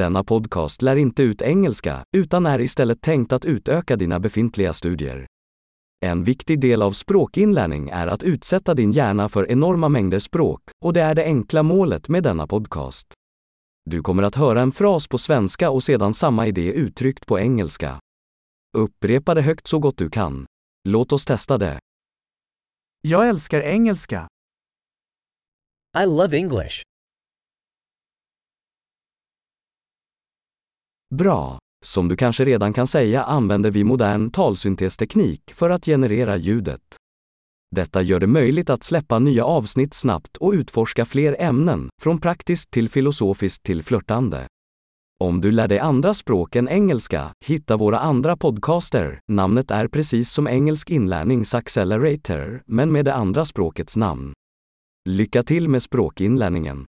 Denna podcast lär inte ut engelska, utan är istället tänkt att utöka dina befintliga studier. En viktig del av språkinlärning är att utsätta din hjärna för enorma mängder språk, och det är det enkla målet med denna podcast. Du kommer att höra en fras på svenska och sedan samma idé uttryckt på engelska. Upprepa det högt så gott du kan. Låt oss testa det. Jag älskar engelska. I love English. Bra! Som du kanske redan kan säga använder vi modern talsyntesteknik för att generera ljudet. Detta gör det möjligt att släppa nya avsnitt snabbt och utforska fler ämnen, från praktiskt till filosofiskt till flörtande. Om du lär dig andra språk än engelska, hitta våra andra podcaster. Namnet är precis som engelsk inlärnings accelerator, men med det andra språkets namn. Lycka till med språkinlärningen!